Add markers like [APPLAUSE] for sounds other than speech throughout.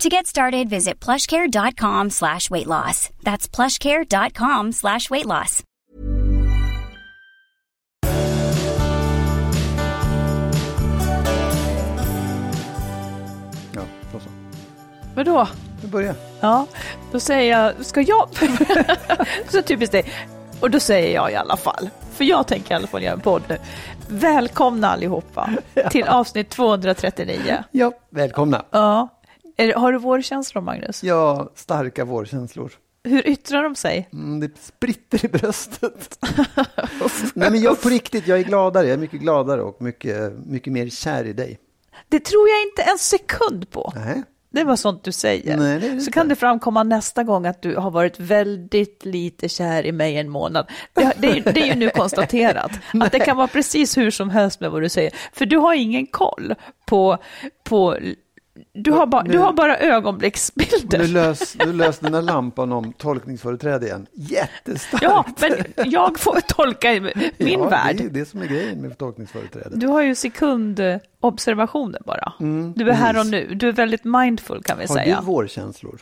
To get started, visit plushcare.com slash weight loss. That's plushcare.com slash weight loss. Ja, då så. Vadå? Vi börjar. Ja, då säger jag, ska jag? [LAUGHS] så typiskt det. Och då säger jag i alla fall, för jag tänker i alla fall göra en podd nu. Välkomna allihopa [LAUGHS] till avsnitt 239. Ja, välkomna. Ja. Är, har du vårkänslor, Magnus? Ja, starka vårkänslor. Hur yttrar de sig? Mm, det spritter i bröstet. [LAUGHS] Nej, men jag på riktigt, jag är gladare. Jag är mycket gladare och mycket, mycket mer kär i dig. Det tror jag inte en sekund på. Nej. Det var sånt du säger. Nej, det det så kan det framkomma nästa gång att du har varit väldigt lite kär i mig en månad. Det, det, är, det är ju nu konstaterat. [LAUGHS] att det kan vara precis hur som helst med vad du säger. För du har ingen koll på... på du, har ba, du har bara ögonblicksbilder. nu lös, nu lös den här lampan om tolkningsföreträde igen. Jättestarkt. Ja, men jag får tolka i min ja, värld. Det är det som är grejen med tolkningsföreträde. Du har ju sekundobservationer bara. du är här och nu. Du är väldigt mindful kan vi Mm, Har säga. du vårkänslor?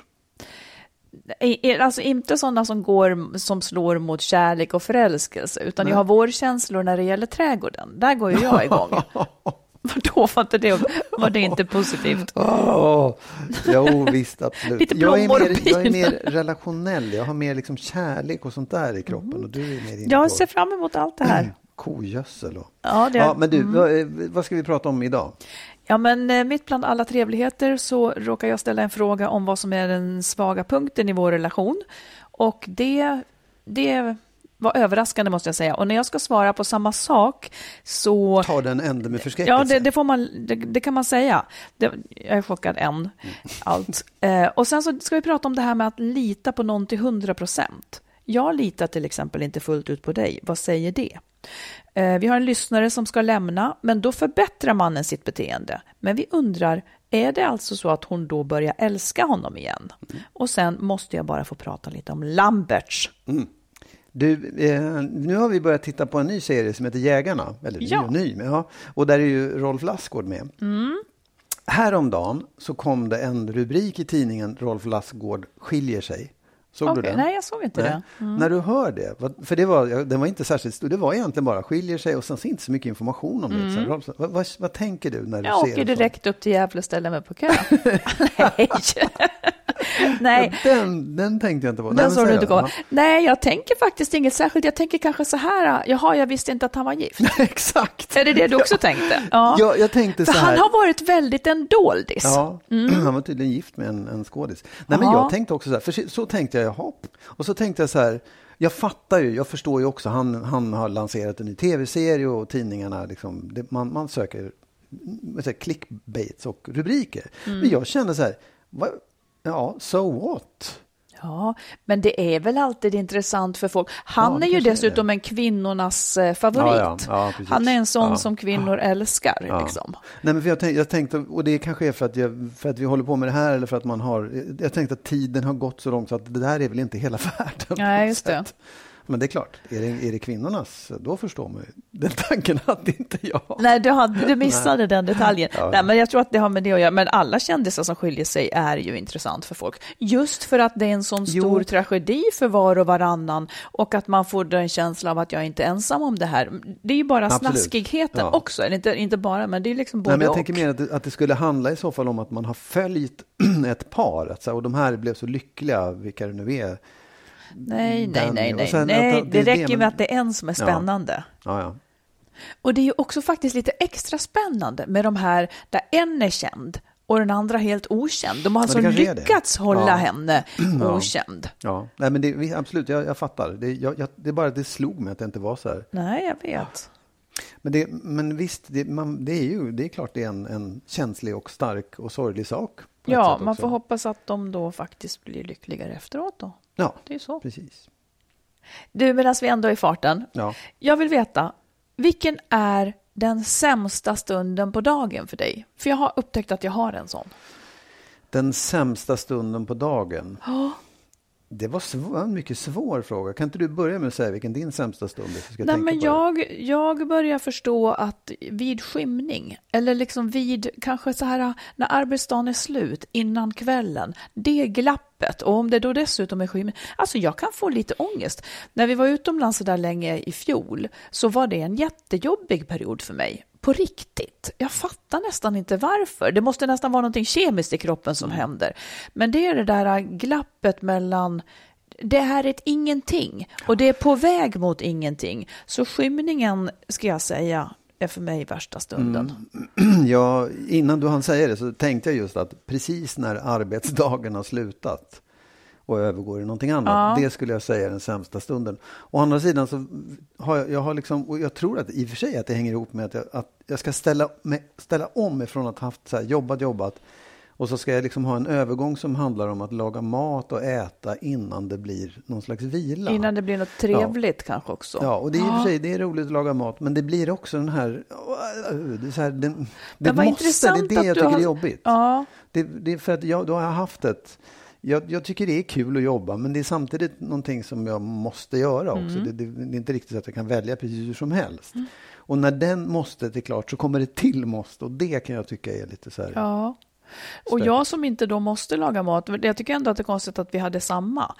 Alltså inte sådana som går som slår mot kärlek och förälskelse, utan jag har vårkänslor när det gäller trädgården. Där går ju jag igång. [LAUGHS] Vadå, var, inte det, var det inte positivt? [LAUGHS] Oh, jo, visst, absolut. Lite jag, är mer, jag är mer relationell. Jag har mer liksom kärlek och sånt där i kroppen. Och du är mer Jag ser fram emot allt det här. [CLEARS THROAT] kogödsel. Och... Ja, det, Ja, men du, vad, eh, vad ska vi prata om idag? ja, men eh, mitt bland alla trevligheter så råkar jag ställa en fråga om vad som är den svaga punkten i vår relation. Och det, det var överraskande måste jag säga. Och när jag ska svara på samma sak så... Ta den ände med förskräckelse. Ja, det, det, får man, det, det kan man säga. Det, jag är chockad än. Allt. Eh, och sen så ska vi prata om det här med att lita på någon till 100 procent. Jag litar till exempel inte fullt ut på dig. Vad säger det? Eh, vi har en lyssnare som ska lämna, men då förbättrar mannen sitt beteende. Men vi undrar, är det alltså så att hon då börjar älska honom igen? Och sen måste jag bara få prata lite om Lamberts. Du, eh, nu har vi börjat titta på en ny serie som heter Jägarna. Eller ny Ja. och ny, men ja. Och där är ju Rolf Lassgård med. Mm. Häromdagen så kom det en rubrik i tidningen Rolf Lassgård skiljer sig. Såg du Okej, den? Nej, jag såg inte Nej. det. Mm. När du hör det, för det var, den var inte särskilt stor, det var egentligen bara skiljer sig och sen så inte så mycket information om det. Så, Rolf, vad, vad, vad tänker du när du Mm. Jag ser åker en sån? direkt upp till Gävle och ställer mig på kö. [LAUGHS] [LAUGHS] Nej. Nej. Den, den tänkte jag inte på. Den såg du inte komma. Nej, jag tänker faktiskt inget särskilt. Jag tänker kanske så här, jaha, jag visste inte att han var gift. [LAUGHS] Exakt. Är det det du också tänkte? Ja. Ja, jag tänkte För så här. han har varit väldigt en doldis. Ja, [CLEARS THROAT] han var tydligen gift med en, en skådis. Nej, men Mm. Jag tänkte också så här, för så- så tänkte jag, jaha. Och så tänkte jag så här, jag fattar ju, jag förstår ju också, han, han har lanserat en ny tv-serie och tidningarna, liksom, det, man, man söker säger, clickbaits och rubriker. Mm. Men jag kände så här, vad, ja, so what? Ja, men det är väl alltid intressant för folk. Han Ja, är ju kanske är dessutom en kvinnornas eh, favorit. Ja, ja, han är en sån som kvinnor älskar. Liksom. Nej, men jag, tänk, jag tänkte, och det kanske är för att, jag, för att vi håller på med det här eller för att man har, jag tänkte att tiden har gått så långt så att det där är väl inte hela [LAUGHS] världen. Nej, just det. Men det är klart, är det, är det kvinnornas, då förstår man ju den [LAUGHS] tanken hade inte jag. Nej, du, hade, du missade den detaljen. Ja. Nej, men jag tror att det har med det att göra. Men alla kändisar som skiljer sig är ju intressant för folk. Just för att det är en sån stor Jo. tragedi för var och varannan och att man får en känsla av att jag inte är ensam om det här. Det är ju bara Absolut. snaskigheten Ja. också. Inte, inte bara, men det är liksom både Nej, men jag och. tänker mer att det, att det skulle handla i så fall om att man har följt [CLEARS THROAT] ett par. Att, så och de här blev så lyckliga, vilka det nu är. Nej, nej, nej, nej. sen nej det, det det, räcker men- med att det är en som är spännande. Ja, ja. Och det är ju också faktiskt lite extra spännande med de här där en är känd och den andra helt okänd. De har alltså det. lyckats hålla Ja. henne [CLEARS THROAT] Ja. okänd. ja. Nej, men det, absolut, jag, jag fattar. Det, jag, jag, det är bara att det slog mig att det inte var så här. Nej, jag vet. Men, det, men visst, det, man, det är ju det är klart det är en, en känslig och stark och sorglig sak. Ja, man får hoppas att de då faktiskt blir lyckligare efteråt då. Ja, Det är så. precis. Du, medan vi ändå är i farten. Ja. Jag vill veta, vilken är den sämsta stunden på dagen för dig? För jag har upptäckt att jag har en sån. Den sämsta stunden på dagen. Det var svår, en mycket svår fråga. Kan inte du börja med att säga vilken din sämsta stund är? Ska Nej, men jag, jag börjar förstå att vid skymning, eller liksom vid kanske så här när arbetsdagen är slut, innan kvällen, det glappet, och om det då dessutom är skymning, alltså jag kan få lite ångest. När vi var utomlands så där länge i fjol så var det en jättejobbig period för mig. På riktigt. Jag fattar nästan inte varför. Det måste nästan vara någonting kemiskt i kroppen som händer. Men det är det där glappet mellan det här är ett ingenting och det är på väg mot ingenting. Så skymningen, ska jag säga, är för mig värsta stunden. [CLEARS THROAT] Ja, innan du hann säga det så tänkte jag just att precis när arbetsdagen har slutat och övergår i någonting annat. Det skulle jag säga är den sämsta stunden. Å andra sidan så har jag, jag har liksom, och jag tror att i och för sig att det hänger ihop med att jag, att jag ska ställa, mig, ställa om ifrån att ha haft så här, jobbat, jobbat och så ska jag liksom ha en övergång som handlar om att laga mat och äta innan det blir någon slags vila. Innan det blir något trevligt kanske också. Ja, och det är i och för sig det är roligt att laga mat, men det blir också den här... Det, här, det, det måste, det är det jag tycker har- är jobbigt. Ja. Det, det är för att jag, då har jag haft ett... Jag, jag tycker det är kul att jobba, men det är samtidigt någonting som jag måste göra också. Mm. Det, det, det är inte riktigt så att jag kan välja precis hur som helst. Och när den måste är klart så kommer det till måste och det kan jag tycka är lite så här... Ja. Och jag som inte då måste laga mat, jag tycker ändå att det är konstigt att vi hade samma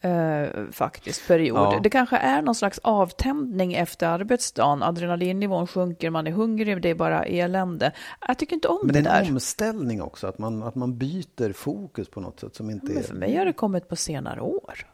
eh, faktiskt period. Ja. Det kanske är någon slags avtändning efter arbetsdagen. Adrenalinnivån sjunker, man är hungrig, det är bara elände. Jag tycker inte om Men det det är en där. omställning också, att man, att man byter fokus på något sätt som inte Men är... för mig har det kommit på senare år.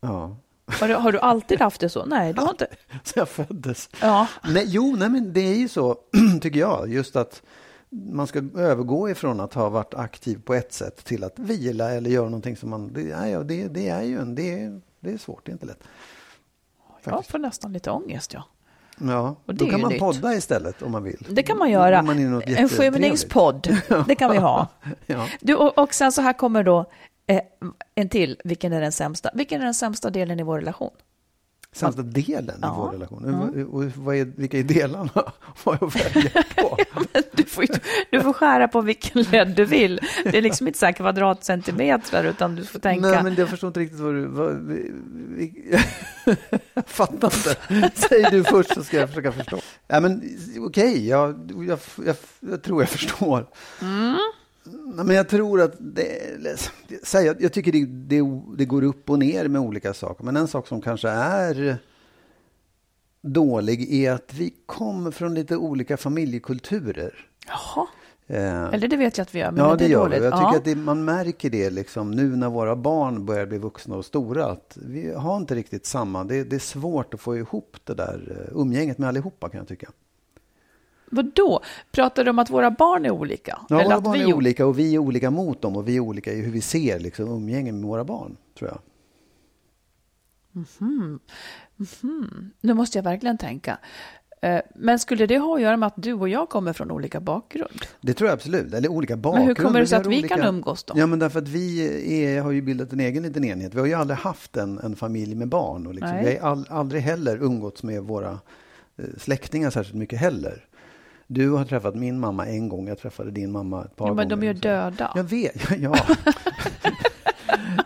Ja. Har du, har du alltid haft det så? Nej, du har inte. [LAUGHS] Så jag föddes. Ja. Nej, jo, nej, men det är ju så, [CLEARS THROAT] tycker jag, just att man ska övergå ifrån att ha varit aktiv på ett sätt till att vila eller göra någonting som man... Det, ja, det, det är ju en... Det, är- det är svårt, det är inte lätt. Jag får nästan lite ångest, ja. Ja, Och det då kan man nytt. podda istället om man vill. Det kan man göra. Man En skymningspodd, det kan vi ha. [LAUGHS] Ja. Du, och, och sen så här kommer då eh, en till. Vilken är den sämsta? Vilken är den sämsta delen i vår relation? Sämsta delen Ja. i vår relation. Och, och vad är, vilka är delarna? [LAUGHS] Vad jag välja på? [LAUGHS] Du får, ju- du får skära på vilken led du vill. Det är liksom inte så här kvadratcentimeter, utan du får tänka. Nej, men jag förstår inte riktigt vad du... Vad, vi, vi, jag [LAUGHS] fattar inte. Säg du först så ska jag försöka förstå. Ja, men okej, jag, jag, jag, jag tror jag förstår. Nej, men jag tror att det, säg, jag, jag tycker det, det, det går upp och ner med olika saker. Men en sak som kanske är dålig är att vi kommer från lite olika familjekulturer. Jaha. Eh, Eller det vet jag att vi gör, men ja, det, det gör dåligt? Jag tycker ja. att det, man märker det liksom nu när våra barn börjar bli vuxna och stora. Att vi har inte riktigt samma. Det, det är svårt att få ihop det där eh, umgänget med allihopa kan jag tycka. Vadå? Pratar du om att våra barn är olika? Ja, Eller våra att barn vi är olika och vi är olika mot dem och vi är olika i hur vi ser liksom, umgänge med våra barn, tror jag. Nu måste jag verkligen tänka. Eh, Men skulle det ha att göra med att du och jag kommer från olika bakgrund? Det tror jag absolut. Eller olika Men bakgrunder. hur kommer det sig att vi olika... kan umgås då? Ja, men därför att vi är, har ju bildat en egen liten enhet. Vi har ju aldrig haft en, en familj med barn. Och liksom, vi har all, aldrig heller umgåtts med våra eh, släktingar särskilt mycket heller. Du har träffat min mamma en gång, jag träffade din mamma ett par Ja, gånger. men de är ju döda. Jag vet, [LAUGHS] ja. Ja,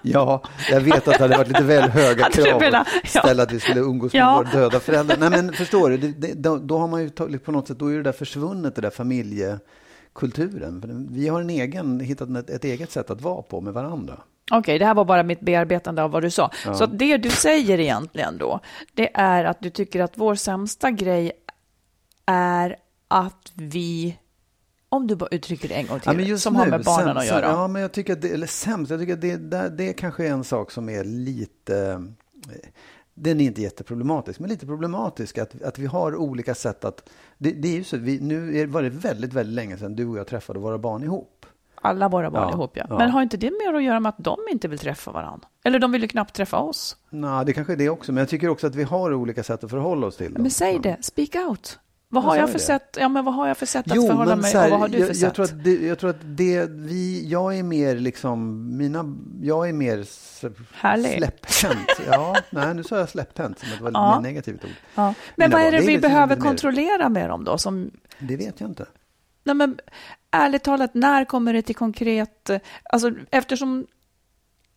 jag vet att det hade varit lite väl höga [LAUGHS] krav att ja. ställa att vi skulle umgås med Ja. våra döda föräldrar. Nej, men förstår du, det, det, då, då har man ju tagit, på något sätt, då är det där försvunnet, det där familjekulturen. Vi har en egen, hittat ett, ett eget sätt att vara på med varandra. Okej, det här var bara mitt bearbetande av vad du sa. Så att det du säger egentligen då, det är att du tycker att vår sämsta grej är att vi, om du bara uttrycker det en gång till, Ja, som har nu, med barnen sämst- att göra. Ja, men jag tycker att det, eller sämst, jag tycker att det, det, det kanske är en sak som är lite, eh, den är inte jätteproblematisk, men lite problematisk att, att vi har olika sätt att, det, det är ju så, vi, nu är, var det väldigt, väldigt länge sedan du och jag träffade våra barn ihop. Alla våra barn Ja, ihop, ja. ja. Men har inte det mer att göra med att de inte vill träffa varandra? Eller de vill ju knappt träffa oss. Nej, det kanske är det också, men jag tycker också att vi har olika sätt att förhålla oss till dem. Men säg det, speak out. Vad Jag har jag för sätt, ja men vad har jag för sätt att Jo, förhålla men mig här, och vad har du jag, för jag sätt? tror att det, jag tror att det vi, jag är mer liksom, mina, jag är mer Härlig. släpphänt. [LAUGHS] Ja, nej, nu sa jag släpphänt som ett väldigt Ja. negativt ord. Ja. Men Mina vad är det det vi behöver kontrollera med dem då? Som, Det vet jag inte. nej men, ärligt talat, när kommer det till konkret... Alltså, eftersom,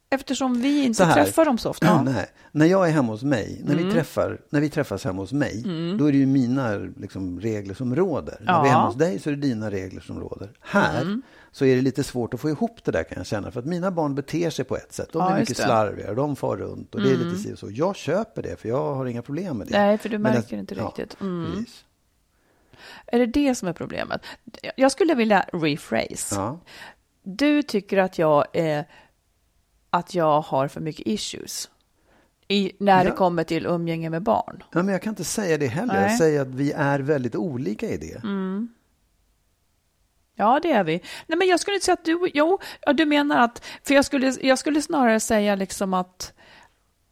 eftersom vi inte träffar dem så ofta. Ja. [CLEARS THROAT] Nej, när jag är hemma hos mig, när, Mm. vi, träffar, när vi träffas hemma hos mig, då är det ju mina liksom, regler som råder. När Ja. vi är hemma hos dig så är det dina regler som råder. Här Mm. så är det lite svårt att få ihop det där kan jag känna. För att mina barn beter sig på ett sätt. De Ja, är mycket. Mm. slarvigare, de far runt och det är lite si och så. Jag köper det för jag har inga problem med det. Nej, för du märker att- inte ja, riktigt. Mm. precis. Är det det som är problemet? Jag skulle vilja rephrase. Ja. Du tycker att jag, är, att jag har för mycket issues i, när det Ja. kommer till umgänge med barn. Ja, men jag kan inte säga det heller. Nej. Mm. Jag säger att vi är väldigt olika i det. Ja, det är vi. Nej, men jag skulle inte säga att du... Jo, du menar att... För jag skulle, jag skulle snarare säga liksom att,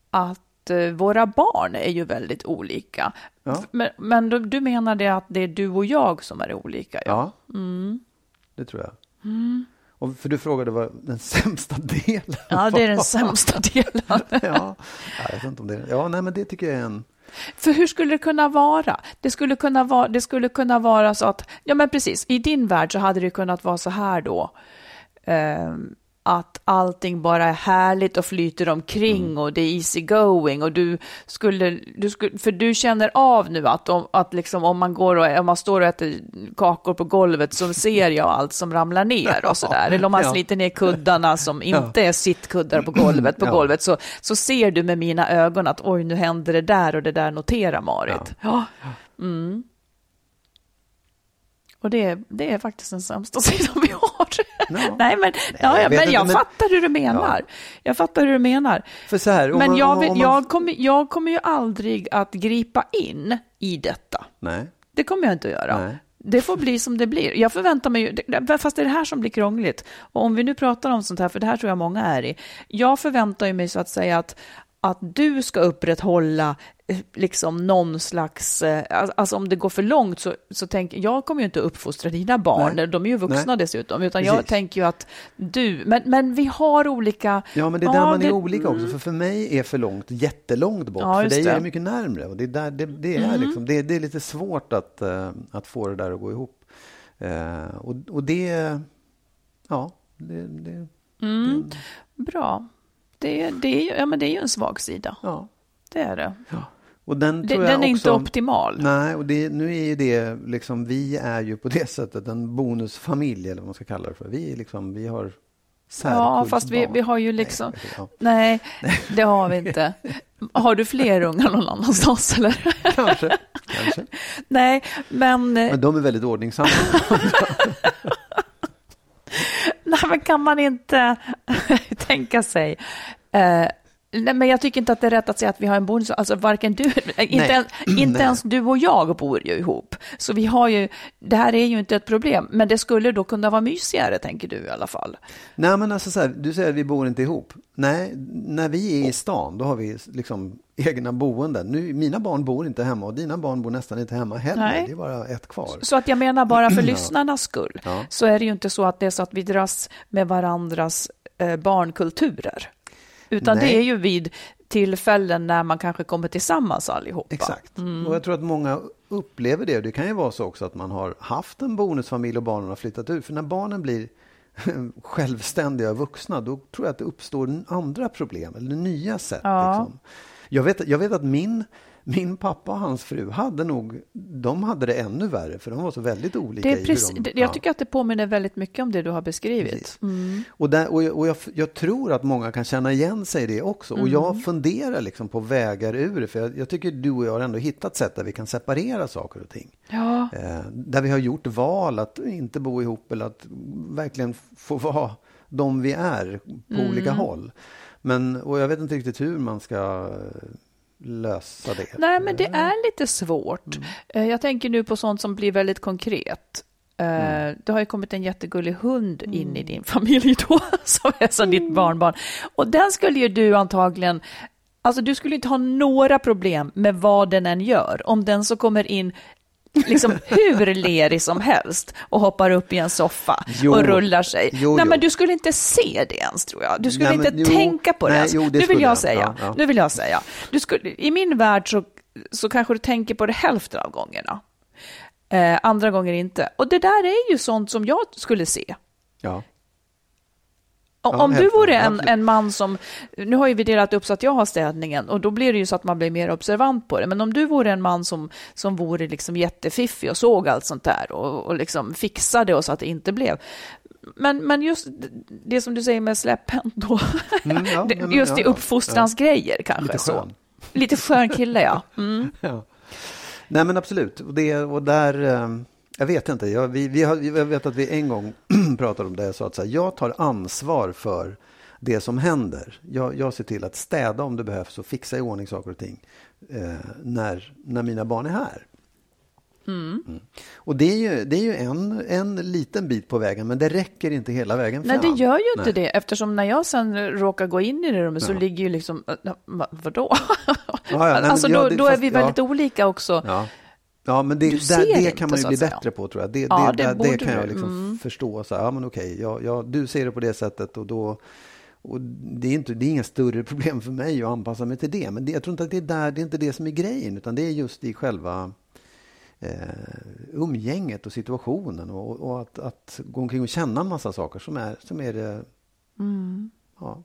att eh, våra barn är ju väldigt olika. Ja. Men, men du, du menar det att det är du och jag som är olika? Ja. Ja, Mm. det tror jag. Och för du frågade vad den sämsta delen Ja, det är den sämsta delen. [LAUGHS] ja, jag vet inte om det Ja, nej, men det tycker jag är en... För hur skulle det kunna vara? Det skulle kunna vara, det skulle kunna vara så att, ja men precis, i din värld så hade det kunnat vara så här då. ehm, att allting bara är härligt och flyter omkring och det är easy going och du skulle, du skulle, för du känner av nu att, om, att liksom om man går och om man står och äter kakor på golvet så ser jag allt som ramlar ner och sådär. Eller om man Ja. sliter ner kuddarna som inte är sittkuddar på golvet, på Ja. golvet så, så ser du med mina ögon att oj, nu händer det där och det där noterar Marit. Ja. Mm. Och det, är- det är faktiskt den sämsta [LAUGHS] sidan vi har. Ja. Nej, men, ja, jag ja, men inte, jag men- fattar hur du menar. Jag fattar hur du menar. För så här, Men man- jag, vill, man- jag, kommer, jag kommer ju aldrig att gripa in i detta. Nej, Det kommer jag inte att göra. Nej. Det får bli som det blir. Jag förväntar mig ju, fast det är det här som blir krångligt. Och om vi nu pratar om sånt här, för det här tror jag många är i. Jag förväntar mig så att säga att, att du ska upprätthålla eh, liksom någon slags, eh, alltså om det går för långt så, så tänker jag kommer ju inte uppfostra dina barn, Nej. de är ju vuxna Nej. dessutom, utan jag Precis. tänker ju att du, men, men vi har olika... Ja, men det är där man det- är olika också. För för mig är för långt jättelångt bort. Ja, för dig är det. Mm. det mycket närmre. Och det, är där, det, det, är liksom, det, det är lite svårt att, eh, att få det där att gå ihop. Och, och det... Ja, det... det Mm, bra. Det, det, ja, men det är ju en svag sida. ja. Det är det. Och den, Det- tror jag den är inte optimal. Nej, och det, nu är ju det liksom, vi är ju på det [LAUGHS] sättet en bonusfamilj eller vad man ska kalla det för. Vi, liksom, vi har Ja, fast vi, vi har ju liksom... Nej, ja. Nej, det har vi inte. Har du fler ungar någon annanstans eller? Kanske, kanske. Nej, men, Men de är väldigt ordningsamma. [LAUGHS] [LAUGHS] nej, men kan man inte [LAUGHS] tänka sig... Eh, nej, men jag tycker inte att det är rätt att säga att vi har en bonus. Alltså varken du, inte, ens, [CLEARS THROAT] inte ens du och jag bor ju ihop. Så vi har ju, det här är ju inte ett problem. Men det skulle då kunna vara mysigare, tänker du i alla fall. Nej, men alltså så här, du säger att vi bor inte ihop. Nej, när vi är i stan, då har vi liksom egna boenden. Nu, mina barn bor inte hemma och dina barn bor nästan inte hemma heller. Nej. Det är bara ett kvar. Så att jag menar bara för [CLEARS THROAT] lyssnarnas skull, Ja. så är det ju inte så att det är så att vi dras med varandras eh, barnkulturer. Utan Nej. det är ju vid tillfällen när man kanske kommer tillsammans allihopa. Exakt. Mm. Och jag tror att många upplever det. Det kan ju vara så också att man har haft en bonusfamilj och barnen har flyttat ut. För när barnen blir [LAUGHS] självständiga vuxna, då tror jag att det uppstår andra problem eller nya sätt. Ja. Liksom. Jag, vet, jag vet att min min pappa och hans fru hade nog, de hade det ännu värre för de var så väldigt olika. Det är i hur precis, de, jag tycker att det påminner väldigt mycket om det du har beskrivit. Precis. Och, där, och, jag, och jag, jag tror att många kan känna igen sig i det också. Och Mm. jag funderar liksom på vägar ur det. För jag, jag tycker du och jag har ändå hittat sätt där vi kan separera saker och ting. Ja, Eh, där vi har gjort val att inte bo ihop eller att verkligen få vara de vi är på Mm. olika håll. Men, och jag vet inte riktigt hur man ska lösa det. nej men det är lite svårt. Mm. Eh, Jag tänker nu på sånt som blir väldigt konkret. Eh, Mm. Det har ju kommit en jättegullig hund in i din familj då, [LAUGHS] som är som ditt barnbarn. Och den skulle ju du antagligen, alltså du skulle inte ha några problem med vad den än gör. Om den så kommer in liksom [LAUGHS] hur lerig som helst och hoppar upp i en soffa Jo. och rullar sig. Jo, nej, jo. men du skulle inte se det ens tror jag. Du skulle Nej, men inte jo. tänka på det Nej, ens. det nu vill jag jag. säga, Ja, ja. nu vill jag säga. Du skulle, I min värld så, så kanske du tänker på det hälften av gångerna. Eh, andra gånger inte. Och det där är ju sånt som jag skulle se. Ja. Om, du vore en, en man som, nu har ju vi delat upp så att jag har städningen och då blir det ju så att man blir mer observant på det. Men om du vore en man som, som vore liksom jättefiffig och såg allt sånt där och, och liksom fixade och så att det inte blev. Men, men just det som du säger med släpphänt då, Mm, ja, [LAUGHS] men- just ja, i ja, uppfostransgrejer kanske. Lite så. skön. Lite skön kille ja. Mm. [LAUGHS] ja. Nej men absolut. Och, det, och där, eh, jag vet inte, jag, vi, vi har, jag vet att vi en gång [CLEARS THROAT] pratade om det. Jag sa att så här, jag tar ansvar för det som händer. Jag, jag ser till att städa om det behövs och fixa i ordning saker och ting eh, när, när mina barn är här. Mm. Och det är ju, det är ju en, en liten bit på vägen, men det räcker inte hela vägen Nej, fram. det gör ju inte Nej. det, eftersom när jag sen råkar gå in i det rummet så ligger ju liksom, va- vadå? ja, nej, men alltså ja, då, det- då är vi ja. väldigt olika också. Ja. Men det, där, det kan man ju bli säga. bättre på tror jag. Det, Ja, det, det det, kan jag du. liksom Mm. förstå. Så här, ja, men okej, ja, ja, du ser det på det sättet och då... Och det, är inte, det är inga större [LAUGHS] problem för mig att anpassa mig till det. Men det, jag tror inte att det är, där, det är inte det som är grejen, utan det är just i själva eh, umgänget och situationen och, och att, att gå omkring och känna en massa saker som är, som är det Mm. ja,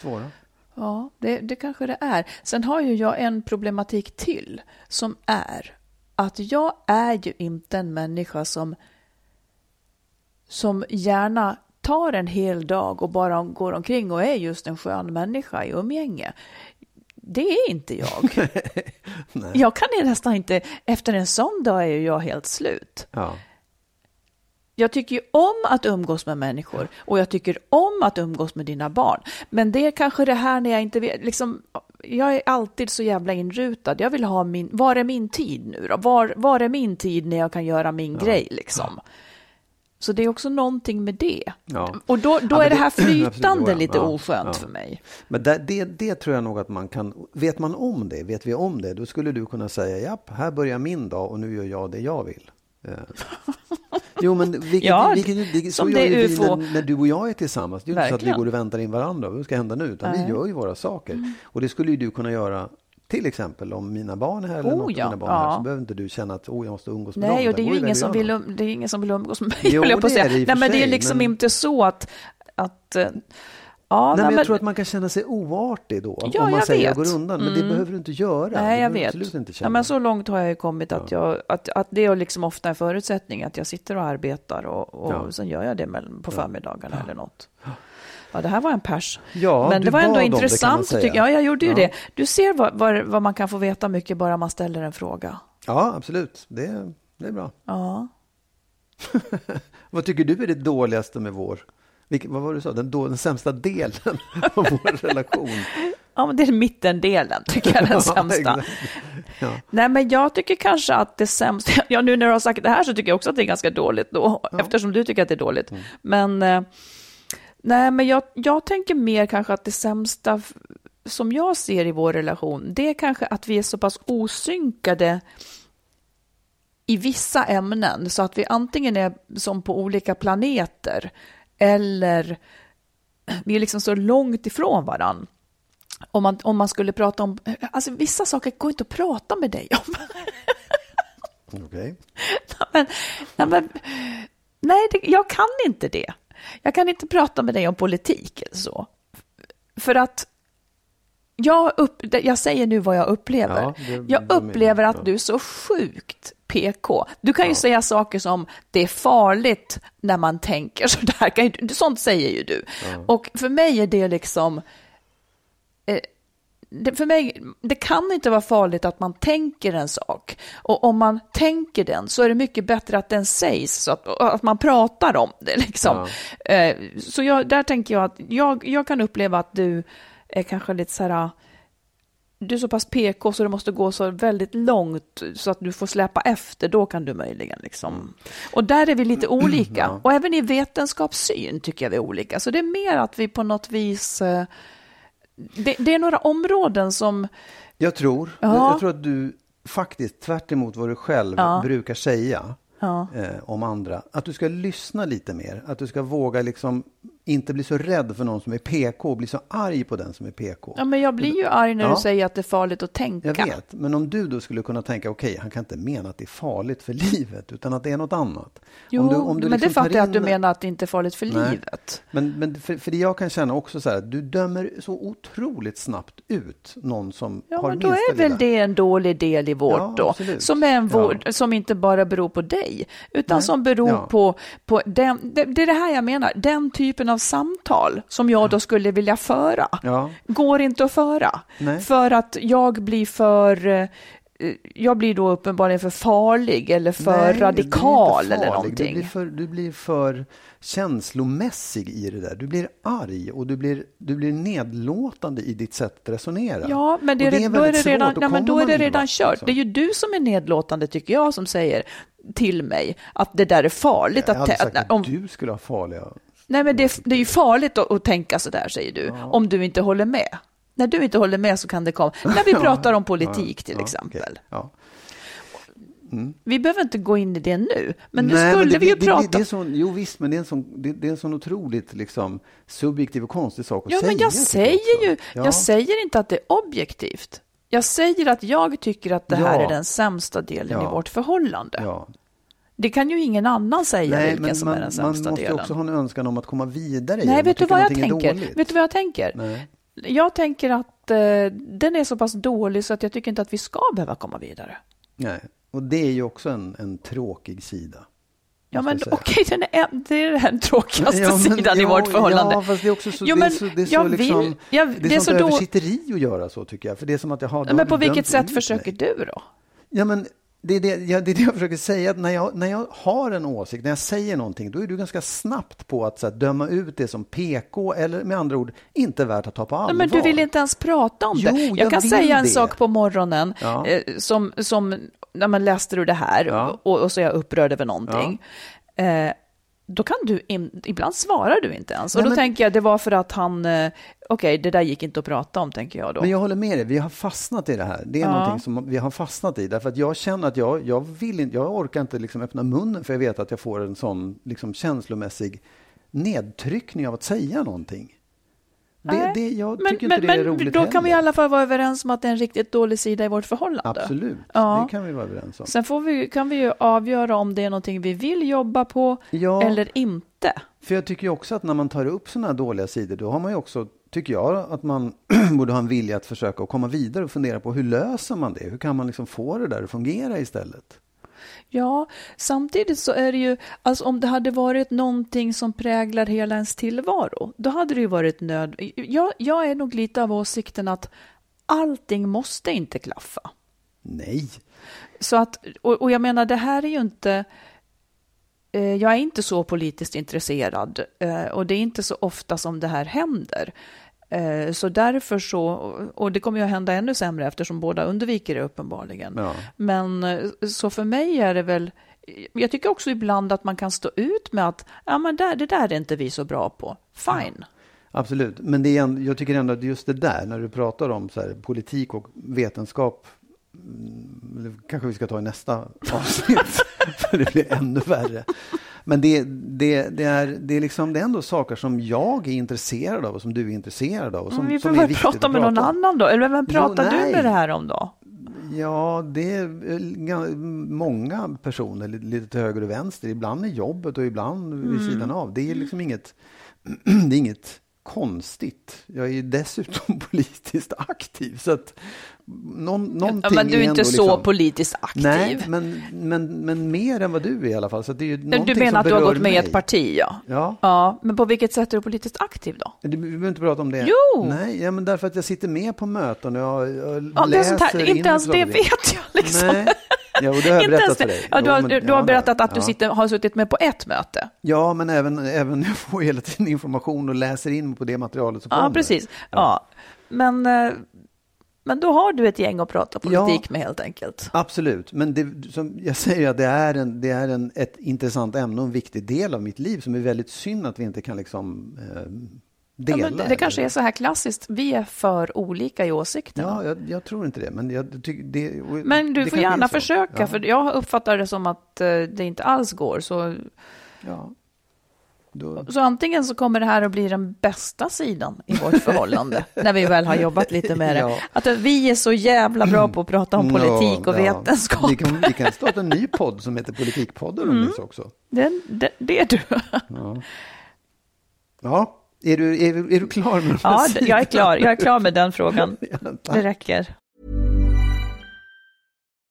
svåra. Ja, det, det kanske det är. Sen har ju jag en problematik till som är att jag är ju inte en människa som, som gärna tar en hel dag och bara går omkring och är just en skön människa i umgänge. Det är inte jag. [LAUGHS] jag kan nästan inte, efter en sån dag är ju jag helt slut. Ja. Jag tycker ju om att umgås med människor och jag tycker om att umgås med dina barn. Men det är kanske det här när jag inte vet, liksom, jag är alltid så jävla inrutad. Jag vill ha min, var är min tid nu då? Var, var är min tid när jag kan göra min grej liksom? Så det är också någonting med det. Ja. Och då, då Ja, är det det- här [CLEARS THROAT] flytande ja, lite ja, oskönt ja. för mig. Men det, det, det tror jag nog att man kan, vet man om det, vet vi om det, då skulle du kunna säga, japp, här börjar min dag och nu gör jag det jag vill. Eh. Jo, men vilket, Ja, vilket, vilket, så gör det ju vi när, när du och jag är tillsammans. Det är ju inte så att vi går och väntar in varandra, vad ska hända nu? Utan vi Nej. gör ju våra saker. Och det skulle ju du kunna göra till exempel om mina barn är här eller Oh, något ja, mina barn är här, ja. så behöver inte du känna att oh, jag måste umgås med dem. Nej, och det är ju ingen som, vill, um, det är ingen som vill umgås med mig, Jo, jag på att säga. Nej, men det är liksom men- inte så att... att eh, ja, Nej, men jag tror att man kan känna sig oartig då. Ja, om man jag säger jag vet. går undan. Men det Mm. behöver du inte göra. Det Nej, jag vet. Inte Ja, men så långt har jag ju kommit att, jag, att, att det är liksom ofta en förutsättning att jag sitter och arbetar och, och Ja. sen gör jag det på förmiddagarna eller något. Ja, det här var en pers. Ja, Men det var ändå det, intressant. jag. Ja, jag gjorde ju Ja. det. Du ser vad, vad, vad man kan få veta mycket bara man ställer en fråga. Ja, absolut. Det, det är bra. Ja. [LAUGHS] Vad tycker du är det dåligaste med vår... Vilken, vad var det du sa? Den, då, den sämsta delen [LAUGHS] av vår relation? ja, men det är mittendelen tycker jag den [LAUGHS] Ja, sämsta. Ja. Nej, men jag tycker kanske att det sämsta, [LAUGHS] ja nu när du har sagt det här så tycker jag också att det är ganska dåligt då, eftersom du tycker att det är dåligt. Mm. Men, eh, nej, men jag, jag tänker mer kanske att det sämsta som jag ser i vår relation, det är kanske att vi är så pass osynkade i vissa ämnen, så att vi antingen är som på olika planeter, eller vi är liksom så långt ifrån varandra. Om man, om man skulle prata om, alltså vissa saker går inte att prata med dig om. [LAUGHS] Okej. men, nej, men, nej det, jag kan inte det. Jag kan inte prata med dig om politik eller så. För att jag, upp, jag säger nu vad jag upplever. Ja, det- jag upplever att du är så sjukt PK. Du kan ju säga saker som det är farligt när man tänker sådär. Sånt säger ju du. Och för mig är det liksom... Eh, det, för mig, det kan inte vara farligt att man tänker en sak. Och om man tänker den så är det mycket bättre att den sägs, så att, att man pratar om det. Liksom. Eh, så jag, där tänker jag att jag, jag kan uppleva att du är kanske lite så här... Du är så pass PK så det måste gå så väldigt långt så att du får släppa efter, då kan du möjligen liksom. Och där är vi lite olika. Och även i vetenskapssyn tycker jag vi är olika. Så det är mer att vi på något vis... eh, Det, det är några områden som... Jag tror, Ja. jag tror att du faktiskt, tvärt emot vad du själv Ja. brukar säga Ja. eh, om andra, att du ska lyssna lite mer. Att du ska våga liksom inte bli så rädd för någon som är PK och bli så arg på den som är PK. Ja, men jag blir ju arg när Ja. du säger att det är farligt att tänka. Jag vet, men om du då skulle kunna tänka, okej, han kan inte mena att det är farligt för livet, utan att det är något annat. Jo, Om du- om du men det liksom tar fattar jag att du in- menar att det inte är farligt för Nej. livet. Men, men för, för det jag kan känna också så här, du dömer så otroligt snabbt ut någon som Ja, har men då minsta är väl det en dålig del i vårt Ja, då. absolut. Som, är en Ja. vård, som inte bara beror på dig, utan Nej. som beror Ja. på, på den, det, det är det här jag menar, den typen av samtal som jag då skulle vilja föra, Ja. går inte att föra. Nej. För att jag blir för eh, jag blir då uppenbarligen för farlig eller för Nej, radikal inte eller någonting. Du blir, för, du blir för känslomässig i det där. Du blir arg och du blir, du blir nedlåtande i ditt sätt att resonera. Ja, men, det Och är, då är det redan, nej, men då är det redan kört. liksom. Det är ju du som är nedlåtande, tycker jag, som säger till mig att det där är farligt. Jag Att, aldrig sagt att, att om, du skulle ha farliga... nej, men det, är- det är ju farligt att, att tänka så där, säger du, om du inte håller med. När du inte håller med så kan det komma. När vi [LAUGHS] pratar om politik till Ja, exempel. okej. Ja. Vi behöver inte gå in i det nu, men nu Nej, skulle det, vi ju det, prata... Det, det sån, jo visst, men det är en sån, det, det är en sån otroligt liksom, subjektiv och konstig sak att Ja, säga. men jag säger ju, Ja. jag säger inte att det är objektivt. Jag säger att jag tycker att det här Ja. är den sämsta delen Ja. i vårt förhållande. Ja. Det kan ju ingen annan säga Nej, vilken men som man, är den man sämsta måste ju delen. också ha en önskan om att komma vidare i Nej, vet du Man vad jag tänker? Vet du vad jag tänker? Nej. Jag tänker att eh, den är så pass dålig så att jag tycker inte att vi ska behöva komma vidare. Nej. Och det är ju också en, en tråkig sida. Ja, måste men okej, är, en- det är den tråkigaste [LAUGHS] Ja, men- sidan i ja, vårt förhållande. Ja, fast det är också så, Jo, det är men så, det är så vill- liksom, jag- det är, det är så då- översitteri att göra så tycker jag. För det är som att har men på vilket sätt försöker mig. du då? Ja, men det är det, ja, det är det jag försöker säga. När, jag, när jag har en åsikt, när jag säger någonting, då är du ganska snabbt på att så här, döma ut det som PK eller med andra ord inte värt att ta på allvar. Men du vill inte ens prata om det. Jo, Jag, jag kan säga en det. sak på morgonen Ja. eh, som, som när man läste du det här Ja. och, och så är jag upprörd över någonting. Eh, då kan du, in, ibland svarar du inte ens. Och Nej, då men- tänker jag, det var för att han, eh, okej, det där gick inte att prata om, tänker jag då. Men jag håller med dig, vi har fastnat i det här. Det är Ja. någonting som vi har fastnat i. Därför att jag känner att jag, jag vill inte, jag orkar inte liksom öppna munnen för jag vet att jag får en sån liksom känslomässig nedtryckning av att säga någonting. Det, det, jag men, tycker men, inte det är men roligt då kan vi i heller. alla fall vara överens om att det är en riktigt dålig sida i vårt förhållande. Absolut, Ja. det kan vi vara överens om. Sen får vi, kan vi ju avgöra om det är någonting vi vill jobba på Ja. eller inte. För jag tycker ju också att när man tar upp sådana här dåliga sidor, då har man ju också, tycker jag, att man [CLEARS THROAT] borde ha en vilja att försöka komma vidare och fundera på hur löser man det? Hur kan man liksom få det där att fungera istället? Ja, samtidigt så är det ju, alltså om det hade varit någonting som präglar hela ens tillvaro, då hade det ju varit nöd... Jag, jag är nog lite av åsikten att allting måste inte klaffa. Nej. Så att, och, och jag menar, det här är ju inte... Eh, jag är inte så politiskt intresserad eh, och det är inte så ofta som det här händer. Eh, så därför så, och det kommer ju att hända ännu sämre eftersom båda undviker det uppenbarligen. Ja. Men eh, så för mig är det väl, jag tycker också ibland att man kan stå ut med att, ja men där, det där är inte vi så bra på. Fine. Absolut, men det är en, jag tycker ändå att just det där, när du pratar om så här, politik och vetenskap, mm, kanske vi ska ta i nästa avsnitt, [LAUGHS] för det blir ännu värre. Men det, det, det, är, det, är liksom, det är ändå saker som jag är intresserad av och som du är intresserad av. Och som, Men vi får väl prata med någon prata annan då, eller vem Jo, pratar du nej. med det här om då? Ja, det är ga- många personer li- lite till höger och vänster. Ibland i jobbet och ibland Mm. vid sidan av. Det är liksom inget, [CLEARS THROAT] det är inget konstigt. Jag är ju dessutom [LAUGHS] politiskt aktiv. Så att någon, någonting Ja, men du är inte ändå så liksom, politiskt aktiv. Nej, men, men, men mer än vad du är i alla fall. Så det är ju du menar att du har gått med i ett parti, ja. Ja. Ja, men på vilket sätt är du politiskt aktiv då? Du vi behöver inte prata om det. Jo! Nej, ja, men därför att jag sitter med på möten och jag, jag Ja, det är sånt här, läser inte ens det vet jag liksom. Nej, jo, det har jag [LAUGHS] berättat för det. dig. Ja, du har, du har ja, berättat att du ja. sitter, har suttit med på ett möte. Ja, men även, även [LAUGHS] jag får hela tiden information och läser in på det materialet som Ja, kommer. precis. Ja. Men, eh, men då har du ett gäng att prata politik med helt enkelt. Absolut, men det, som jag säger, att det är, en, det är en, ett intressant ämne och en viktig del av mitt liv som är väldigt synd att vi inte kan liksom, eh, Ja, dela. men det, det kanske är så här klassiskt, vi är för olika i åsikterna. Ja, jag, jag tror inte det. Men, jag tycker det, Men du får gärna försöka, Ja, för jag uppfattar det som att eh, det inte alls går. Så, ja. Då, så antingen så kommer det här att bli den bästa sidan i vårt [LAUGHS] förhållande, när vi väl har jobbat lite med det. Ja. Att vi är så jävla bra på att prata om politik och Ja, ja. vetenskap. Vi kan, vi kan starta en ny podd som heter Politikpodden Mm. också. Det, det, det är du. Ja, är du, är, är du klar med Ja, jag är klar. Jag är klar med den frågan. [LAUGHS] Ja. Det räcker.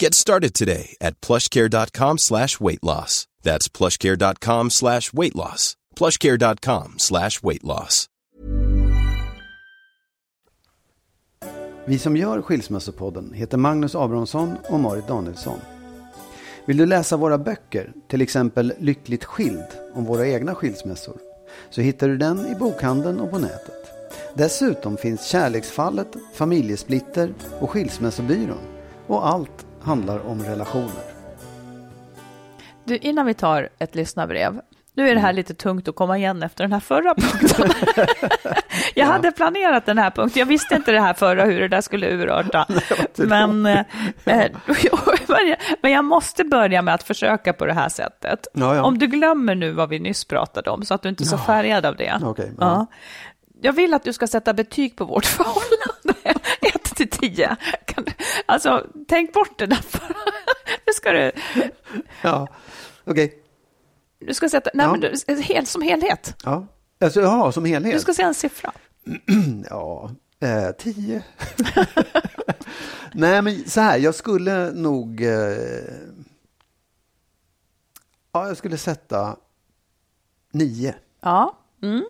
Get started today at plushcare.com slash weight loss. That's plushcare.com slash weight loss. plushcare.com slash weight loss. Vi som gör Skilsmässopodden heter Magnus Abrahamsson och Marit Danielsson. Vill du läsa våra böcker, till exempel Lyckligt skild om våra egna skilsmässor, så hittar du den i bokhandeln och på nätet. Dessutom finns Kärleksfallet, Familjesplitter och Skilsmässobyrån. Och allt handlar om relationer. Du, innan vi tar ett lyssnarbrev. Nu är det här lite tungt att komma igen efter den här förra punkten. [LAUGHS] jag hade planerat den här punkten. Jag visste inte det här förra, hur det där skulle urarta. [LAUGHS] Men, eh, eh, [LAUGHS] men jag måste börja med att försöka på det här sättet. Ja, ja. Om du glömmer nu vad vi nyss pratade om, så att du inte är så färgad av det. Ja. Jag vill att du ska sätta betyg på vårt förhållande. 1 till 10. Kan du- Alltså, tänk bort det där. [LAUGHS] Nu ska du... Ja, okej. Du ska sätta, nej, Ja. men du, helt, som helhet. Ja. Alltså, ja, som helhet. Du ska säga en siffra. [CLEARS THROAT] Ja, eh, tio. [LAUGHS] Nej, men så här, jag skulle nog... Eh, ja, jag skulle sätta nio. Ja. Mm.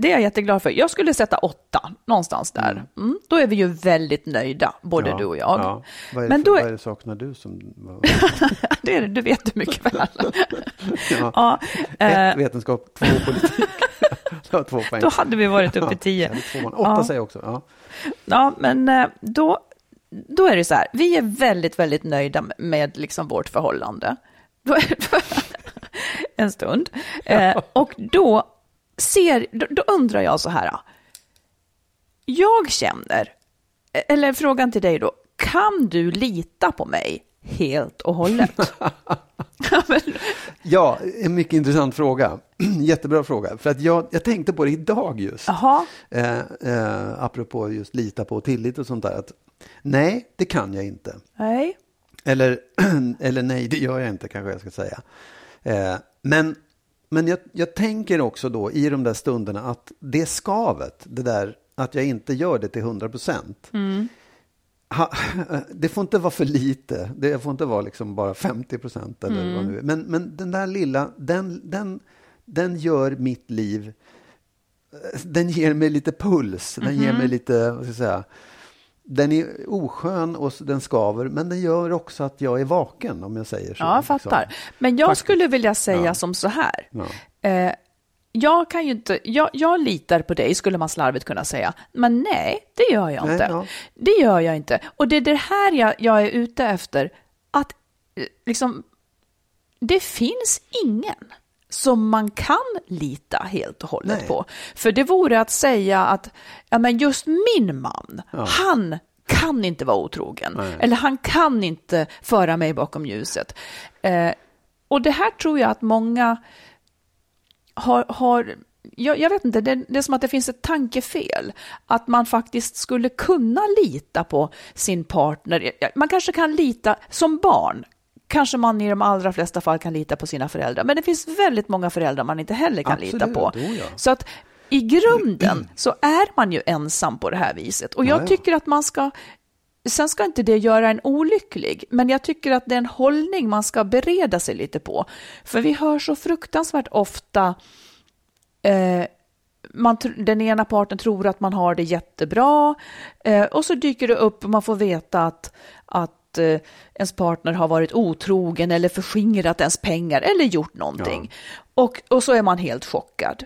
Det är jag jätteglad för. Jag skulle sätta åtta, någonstans där. Mm. Då är vi ju väldigt nöjda, både Ja, du och jag. Ja. Vad, är Men för, då vad är- är det saknar du som... [LAUGHS] Det, är, det, du vet du mycket väl. [LAUGHS] ja. ja, eh, Ett vetenskap, två politik. [LAUGHS] två poäng. då hade vi varit uppe i Ja, tio. Åtta Ja. säger jag också. Ja. Ja, men eh, då, då är det så här, vi är väldigt, väldigt nöjda med- liksom vårt förhållande. Är en stund. Eh, och då, ser, då, då undrar jag så här, jag känner, eller frågan till dig då, kan du lita på mig helt och hållet? [LAUGHS] Ja, en mycket intressant fråga. [CLEARS THROAT] Jättebra fråga. För att jag, jag tänkte på det idag just. Eh, eh, apropå just lita på tillit och sånt där. Att, nej, det kan jag inte. nej. Eller, [CLEARS THROAT] eller nej, det gör jag inte kanske jag ska säga. Eh, men men jag, jag tänker också då i de där stunderna att det skavet, det där att jag inte gör det till 100 procent. Ha, [LAUGHS] det får inte vara för lite. Det får inte vara liksom bara 50 procent eller vad nu är. Men, men den där lilla, den, den, den gör mitt liv den ger mig lite puls, den ger mig lite, vad ska jag säga, den är oskön och den skaver, men den gör också att jag är vaken om jag säger så. Ja, jag liksom. fattar. Men jag Faktiskt. skulle vilja säga Ja. som så här. Ja. Eh, jag kan ju inte, jag, jag litar på dig, skulle man slarvigt kunna säga. Men nej, det gör jag Nej, inte. ja. Det gör jag inte. Och det är det här jag, jag är ute efter. Att eh, liksom, det finns ingen som man kan lita helt och hållet Nej. på. För det vore att säga att ja, men just min man, han kan inte vara otrogen. Nej. Eller han kan inte föra mig bakom ljuset. Eh, och det här tror jag att många har, har jag, jag vet inte, det, det är som att det finns ett tankefel. Att man faktiskt skulle kunna lita på sin partner. Man kanske kan lita, som barn, kanske man i de allra flesta fall kan lita på sina föräldrar. Men det finns väldigt många föräldrar man inte heller kan lita Absolut, på. oh ja. Så att i grunden så är man ju ensam på det här viset. Och jag Ja, ja. tycker att man ska Sen ska inte det göra en olycklig, men jag tycker att det är en hållning man ska bereda sig lite på. För vi hör så fruktansvärt ofta eh, man, den ena parten tror att man har det jättebra eh, och så dyker det upp och man får veta att, att eh, ens partner har varit otrogen eller förskingrat ens pengar eller gjort någonting. Och, och så är man helt chockad.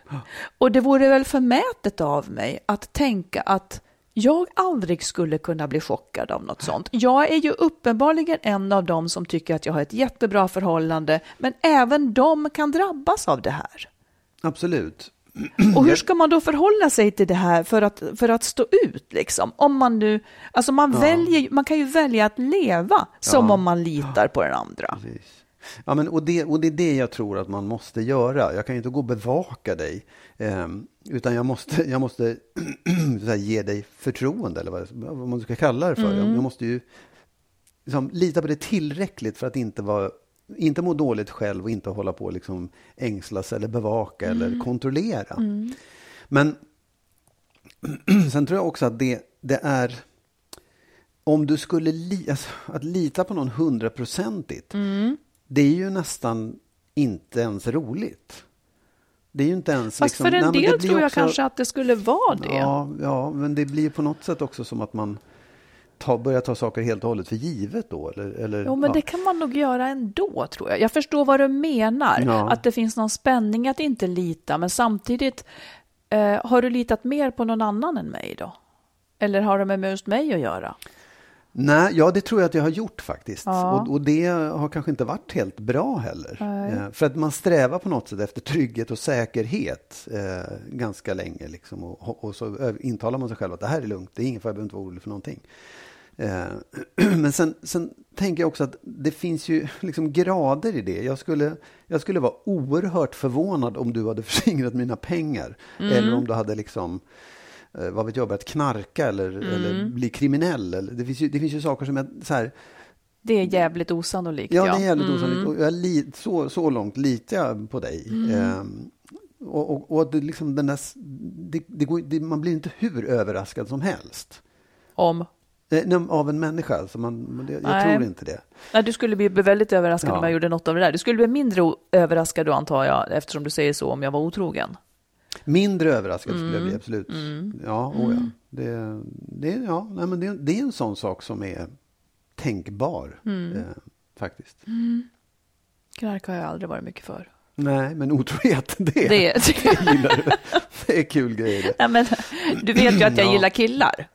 Och det vore väl förmätet av mig att tänka att jag aldrig skulle kunna bli chockad av något sånt. Jag är ju uppenbarligen en av dem som tycker att jag har ett jättebra förhållande, men även de kan drabbas av det här. Absolut. Och hur ska man då förhålla sig till det här för att, för att stå ut? Liksom? Om man nu, alltså man, väljer, man kan ju välja att leva som om man litar på den andra. Precis. Ja, men, och, det, och det är det jag tror att man måste göra. Jag kan ju inte gå och bevaka dig. ehm, utan jag måste, jag måste [CLEARS THROAT] här, ge dig förtroende, eller vad, vad man ska kalla det för. Jag, jag måste ju liksom, lita på det tillräckligt för att inte, vara, inte må dåligt själv och inte hålla på och liksom ängslas eller bevaka eller kontrollera. Men [CLEARS THROAT] sen tror jag också att det, det är om du skulle li, alltså, att lita på någon hundraprocentigt, det är ju nästan inte ens roligt. Det är ju inte ens... Fast liksom, för nej, en det del tror jag också- kanske att det skulle vara det. Ja, ja, men det blir på något sätt också som att man ta, börjar ta saker helt och hållet för givet då. Eller, eller, Jo, men ja. det kan man nog göra ändå, tror jag. Jag förstår vad du menar, Ja. att det finns någon spänning att inte lita, men samtidigt, eh, har du litat mer på någon annan än mig då? Eller har det med just mig att göra? Nej, ja, det tror jag att jag har gjort faktiskt. Ja. Och, och det har kanske inte varit helt bra heller. Eh, för att man strävar på något sätt efter trygghet och säkerhet eh, ganska länge. Liksom, och, och så intalar man sig själv att det här är lugnt, det är ingen fara, jag behöver inte vara orolig för någonting. Eh, [CLEARS THROAT] men sen, sen tänker jag också att det finns ju [LAUGHS] liksom grader i det. Jag skulle, jag skulle vara oerhört förvånad om du hade [LAUGHS] förskingrat mina pengar. Eller om du hade liksom eh, vad vet jag, börjat knarka eller, eller bli kriminell. Eller, det, finns ju, det finns ju saker som är så här, Det är jävligt osannolikt. ja, det är jävligt osannolikt. Och jag li, så, så långt litar jag på dig. Ehm, och och, och det, liksom den där, det, det går, man blir inte hur överraskad som helst. Om Av en människa. Så man, jag Nej. tror inte det. Nej, du skulle bli väldigt överraskad Ja. om jag gjorde något av det där. Du skulle bli mindre överraskad då, antar jag, eftersom du säger så, om jag var otrogen. Mindre överraskad skulle jag bli, absolut. Ja, oh ja. Det, det, ja nej, men det, det är en sån sak som är tänkbar, eh, faktiskt. Knark har jag aldrig varit mycket för. Nej, men otrohet, [LAUGHS] det, Det, det gillar du. Det är kul grejer. Nej, [LAUGHS] men, du vet ju att jag Ja. gillar killar.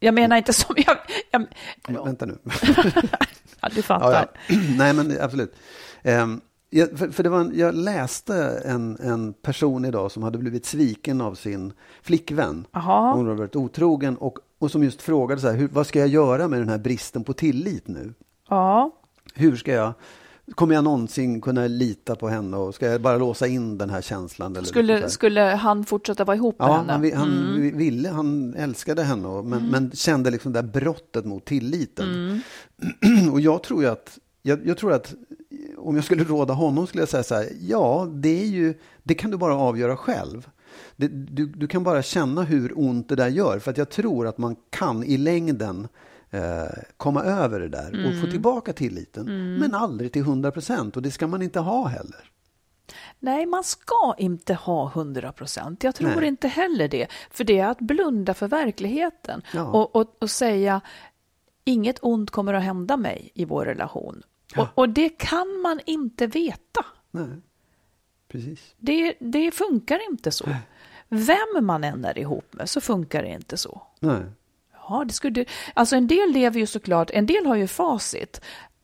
Jag menar inte som jag... jag Men, vänta nu. [LAUGHS] ja, du Ja, fattar. ja. [CLEARS THROAT] Nej, men absolut. Ehm, jag, för, för det var en, jag läste en, en person idag som hade blivit sviken av sin flickvän. Jaha. Hon hade varit otrogen och, och som just frågade så här, hur, vad ska jag göra med den här bristen på tillit nu? Ja. hur ska jag, kommer jag någonsin kunna lita på henne och ska jag bara låsa in den här känslan? Eller Skulle, skulle han fortsätta vara ihop med Ja, henne? han, han Mm. ville, han älskade henne, och, men, men kände liksom det där brottet mot tilliten. Mm. [CLEARS THROAT] och jag tror ju att, jag, jag tror att om jag skulle råda honom skulle jag säga så här, ja, det är ju, det kan du bara avgöra själv. Det, du, du kan bara känna hur ont det där gör, för att jag tror att man kan i längden eh, komma över det där och få Mm. tillbaka tilliten, men aldrig till 100 procent och det ska man inte ha heller. Nej, man ska inte ha 100 procent. Jag tror Nej. inte heller det. För det är att blunda för verkligheten Ja. och, och, och säga inget ont kommer att hända mig i vår relation. Ja. Och, och det kan man inte veta. Nej, precis. Det, det funkar inte så. Vem man än är ihop med så funkar det inte så. Nej. Ja, det skulle, alltså en del lever ju såklart, en del har ju facit.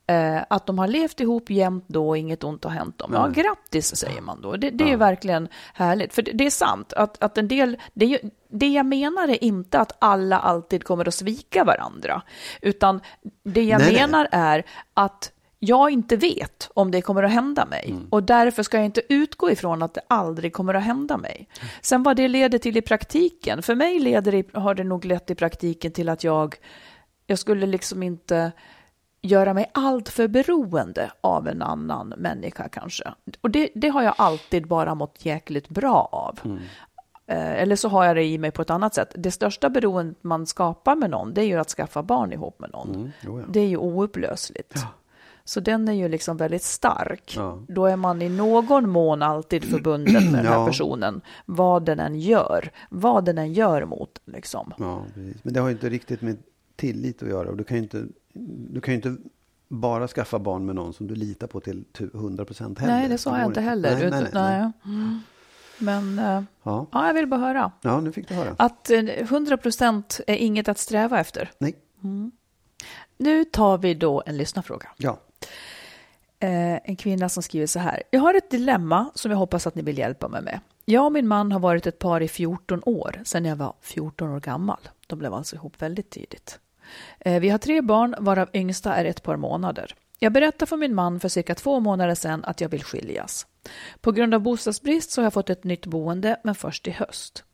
Eh, att de har levt ihop jämt då och inget ont har hänt dem. Ja, Nej. grattis säger man då. Det, det är ju Ja. verkligen härligt. För det, det är sant att, att en del, det, ju, det jag menar är inte att alla alltid kommer att svika varandra. Utan det jag Nej, nej. menar är att jag inte vet om det kommer att hända mig. Mm. Och därför ska jag inte utgå ifrån att det aldrig kommer att hända mig. Sen vad det leder till i praktiken. För mig leder det, har det nog lett i praktiken till att jag, jag skulle liksom inte göra mig allt för beroende av en annan människa kanske. Och det, det har jag alltid bara mått jäkligt bra av. Eh, Eller så har jag det i mig på ett annat sätt. Det största beroendet man skapar med någon, det är ju att skaffa barn ihop med någon. Mm, ja. Det är ju oupplösligt. Så den är ju liksom väldigt stark. Ja. Då är man i någon mån alltid förbunden med den här Ja. personen. Vad den än gör. Vad den än gör mot liksom. Ja, precis. Men det har ju inte riktigt med tillit att göra. Och du kan ju inte, du kan inte bara skaffa barn med någon som du litar på till tu- 100 procent heller. Nej, det sa jag inte heller. Nej, nej, nej, nej. Mm. Men eh, Ja. ja, jag vill bara höra. ja, nu fick du höra. Att eh, 100% är inget att sträva efter. Nej. Nu tar vi då en lyssnarfråga. Ja. Eh, en kvinna som skriver så här. Jag har ett dilemma som jag hoppas att ni vill hjälpa mig med. Jag och min man har varit ett par i 14 år, sedan jag var 14 år gammal. De blev alltså ihop väldigt tidigt. Eh, vi har tre barn, varav yngsta är ett par månader. Jag berättade för min man för cirka två månader sedan att jag vill skiljas. På grund av bostadsbrist så har jag fått ett nytt boende, men först i höst.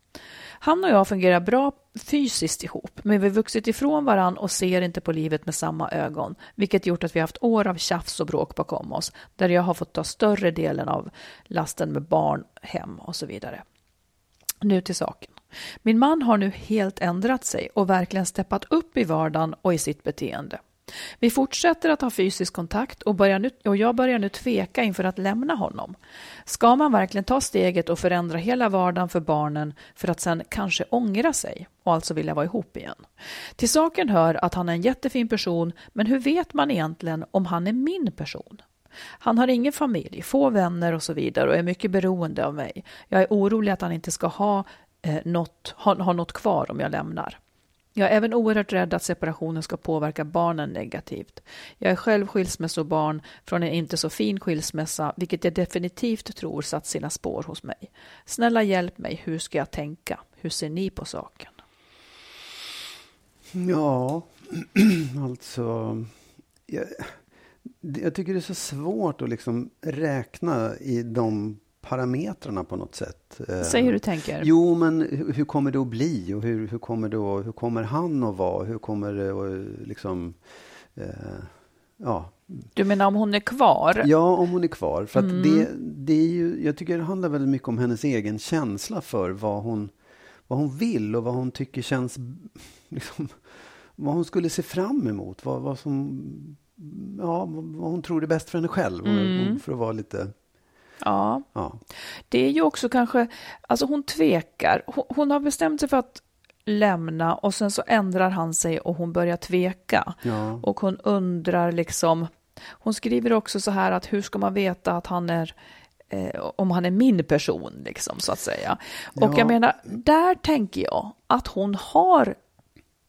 Han och jag fungerar bra fysiskt ihop, men vi har vuxit ifrån varann och ser inte på livet med samma ögon, vilket gjort att vi har haft år av tjafs och bråk bakom oss, där jag har fått ta större delen av lasten med barn, hem och så vidare. Nu till saken. Min man har nu helt ändrat sig och verkligen steppat upp i vardagen och i sitt beteende. Vi fortsätter att ha fysisk kontakt och, börjar nu, och jag börjar nu tveka inför att lämna honom. Ska man verkligen ta steget och förändra hela vardagen för barnen för att sen kanske ångra sig och alltså vilja vara ihop igen? Till saken hör att han är en jättefin person, men hur vet man egentligen om han är min person? Han har ingen familj, få vänner och så vidare och är mycket beroende av mig. Jag är orolig att han inte ska ha, eh, något, ha, ha något kvar om jag lämnar. Jag är även oerhört rädd att separationen ska påverka barnen negativt. Jag är själv skilsmässobarn från en inte så fin skilsmässa, vilket jag definitivt tror satt sina spår hos mig. Snälla hjälp mig, hur ska jag tänka? Hur ser ni på saken? Ja, [CLEARS THROAT] alltså. Jag, jag tycker det är så svårt att liksom räkna i de parametrarna på något sätt. Eh, Säg hur du tänker. Jo, men hur, kommer det att bli? Och hur, hur, kommer det att, hur kommer han att vara? Hur kommer det att liksom... Eh, ja, Du menar om hon är kvar? Ja, om hon är kvar. För att det, det är ju, jag tycker det handlar väldigt mycket om hennes egen känsla för vad hon, vad hon vill och vad hon tycker känns... [LAUGHS] Liksom, vad hon skulle se fram emot. Vad, vad, som, ja, vad hon tror är bäst för henne själv. För att vara lite... Ja. Ja. Det är ju också kanske, alltså hon tvekar. Hon, hon har bestämt sig för att lämna och sen så ändrar han sig och hon börjar tveka. Ja. Och hon undrar liksom, hon skriver också så här att hur ska man veta att han är eh, om han är min person, liksom, så att säga. Och Ja. jag menar, där tänker jag att hon har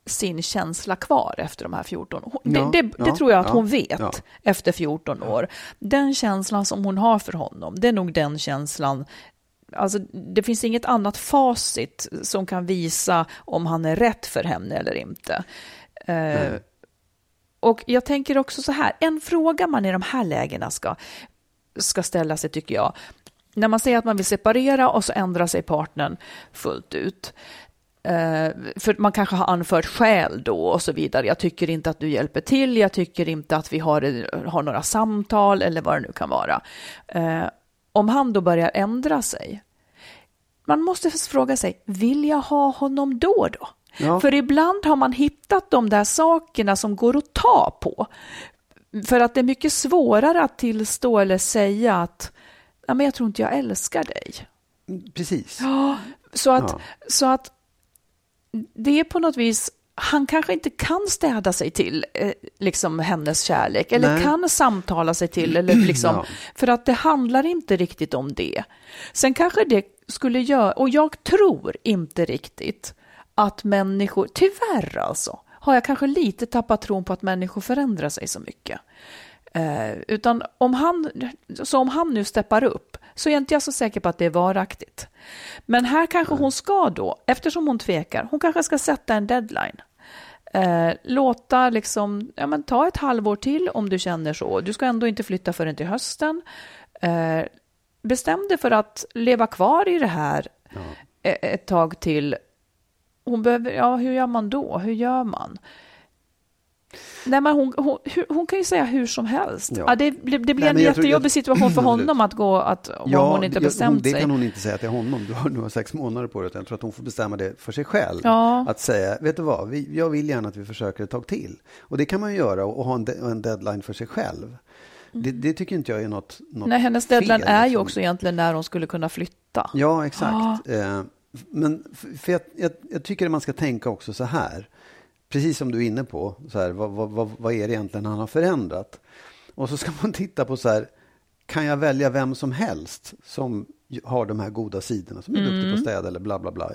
sin känsla kvar efter de här 14 hon, Ja, det, det, det ja, tror jag att ja, hon vet efter 14 år. Den känslan som hon har för honom, det är nog den känslan Alltså, det finns inget annat facit som kan visa om han är rätt för henne eller inte. Eh, och jag tänker också så här, en fråga man i de här lägena ska, ska ställa sig tycker jag, när man säger att man vill separera och så ändrar sig partnern fullt ut. Eh, för man kanske har anfört skäl då och så vidare. Jag tycker inte att du hjälper till, jag tycker inte att vi har, har några samtal eller vad det nu kan vara. Eh, om han då börjar ändra sig, man måste fråga sig, vill jag ha honom då då? Ja. För ibland har man hittat de där sakerna som går att ta på. För att det är mycket svårare att tillstå eller säga att ja, men jag tror inte jag älskar dig. Precis. Ja, så att, ja. så att det är på något vis han kanske inte kan städa sig till eh, liksom hennes kärlek eller Nej. kan samtala sig till eller [CLEARS THROAT] liksom ja. för att det handlar inte riktigt om det. Sen kanske det skulle göra och jag tror inte riktigt att människor, tyvärr alltså, har jag kanske lite tappat tron på att människor förändrar sig så mycket. Eh, utan om han, så om han nu steppar upp så är inte jag så säker på att det är varaktigt. Men här kanske hon ska då, eftersom hon tvekar, hon kanske ska sätta en deadline. Eh, låta liksom, ja men ta ett halvår till om du känner så. Du ska ändå inte flytta förrän till hösten. Eh, bestäm dig för att leva kvar i det här ja. E-, ett tag till. Hon behöver, ja hur gör man då? Hur gör man? Nej, men hon, hon, hon, kan ju säga hur som helst. Ja. Ja, det, det, blir Nej, en jättejobbig jag, situation för [CLEARS THROAT] honom att gå, att, om ja, hon inte bestämt sig. Det kan hon inte säga till honom. Du har, du har sex månader på dig. Jag tror att hon får bestämma det för sig själv. Ja. Att säga, vet du vad, vi, jag vill gärna att vi försöker ett tag till. Och det kan man ju göra och, och ha en, de, en deadline för sig själv. Det, mm. det, tycker inte jag är något, något Nej, hennes deadline fel, är ju liksom. också egentligen när hon skulle kunna flytta. Ja, exakt. Ah. Eh, men för jag, jag, jag tycker att man ska tänka också så här precis som du är inne på, så här, vad, vad, vad är det egentligen han har förändrat? Och så ska man titta på så här, kan jag välja vem som helst som har de här goda sidorna, som är mm. duktig på att städa eller bla bla bla?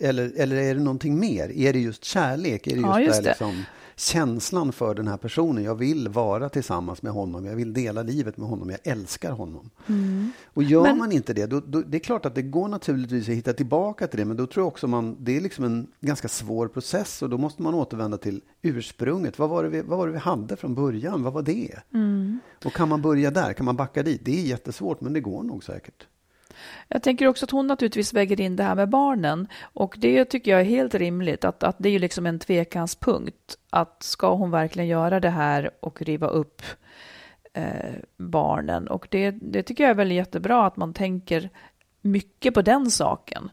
Eller, eller är det någonting mer? Är det just kärlek? Är det just, ja, just det. Liksom, känslan för den här personen. Jag vill vara tillsammans med honom. Jag vill dela livet med honom. Jag älskar honom. Mm. Och gör men... man inte det, då, då, det är klart att det går naturligtvis att hitta tillbaka till det. Men då tror jag också man, det är liksom en ganska svår process och då måste man återvända till ursprunget. Vad var det vi, vad var det vi hade från början? Vad var det? Mm. Och kan man börja där? Kan man backa dit? Det är jättesvårt, men det går nog säkert. Jag tänker också att hon naturligtvis väger in det här med barnen. Och det tycker jag är helt rimligt, att, att det är ju liksom en tvekanspunkt. Att ska hon verkligen göra det här och riva upp eh, barnen? Och det, det tycker jag är väl jättebra att man tänker mycket på den saken.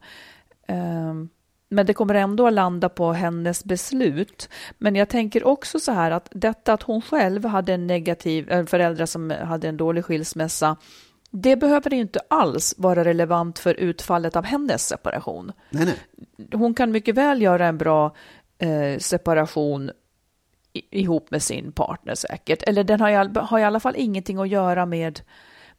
Eh, men det kommer ändå att landa på hennes beslut. Men jag tänker också så här att detta att hon själv hade en negativ, föräldrar som hade en dålig skilsmässa, det behöver inte alls vara relevant för utfallet av hennes separation. Nej, nej. Hon kan mycket väl göra en bra eh, separation i, ihop med sin partner säkert. Eller den har i, har i alla fall ingenting att göra med,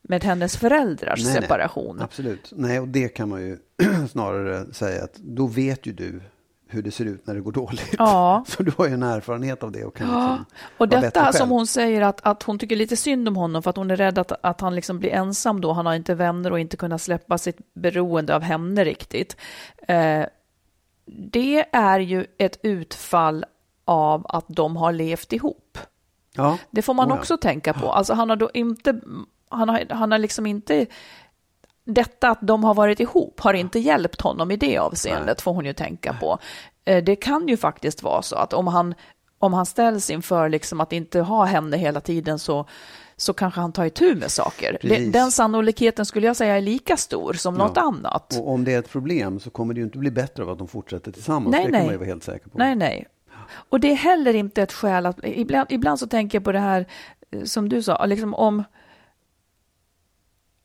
med hennes föräldrars nej, separation. Nej, absolut. Nej, och det kan man ju [CLEARS THROAT] snarare säga att då vet ju du hur det ser ut när det går dåligt. Ja. [LAUGHS] Så du har ju en erfarenhet av det och kan ja. liksom Och detta som hon säger att, att hon tycker lite synd om honom för att hon är rädd att, att han liksom blir ensam då. Han har inte vänner och inte kunnat släppa sitt beroende av henne riktigt. Eh, det är ju ett utfall av att de har levt ihop. Ja. Det får man oh också tänka på. Alltså han har då inte, han har, han har liksom inte detta att de har varit ihop har inte hjälpt honom i det avseendet, Nej. får hon ju tänka på. Eh, det kan ju faktiskt vara så att om han, om han ställs inför liksom att inte ha henne hela tiden så, så kanske han tar itu med saker. Precis. Den sannolikheten skulle jag säga är lika stor som ja. något annat. Och om det är ett problem så kommer det ju inte bli bättre av att de fortsätter tillsammans. Nej, det kan man ju vara helt säker på. Nej, nej. Och det är heller inte ett skäl att, ibland, ibland så tänker jag på det här eh, som du sa, liksom om,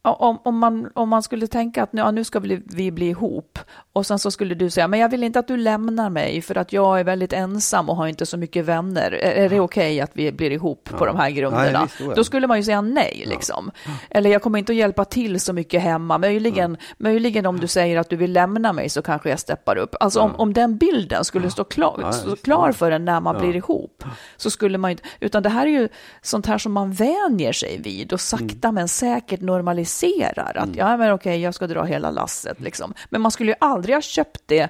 om, om, man, om man skulle tänka att ja, nu ska vi, vi bli ihop och sen så skulle du säga, men jag vill inte att du lämnar mig för att jag är väldigt ensam och har inte så mycket vänner. Är, är det okej okay att vi blir ihop ja. på de här grunderna? Ja, då skulle man ju säga nej, liksom. Eller jag kommer inte att hjälpa till så mycket hemma. Möjligen, möjligen om du säger att du vill lämna mig så kanske jag steppar upp. Alltså om, om den bilden skulle stå klar, stå klar för en när man blir ihop, så skulle man inte, utan det här är ju sånt här som man vänjer sig vid och sakta mm. men säkert normaliserar normaliserar att mm. ja, men okej, jag ska dra hela lasset liksom. Men man skulle ju aldrig ha köpt det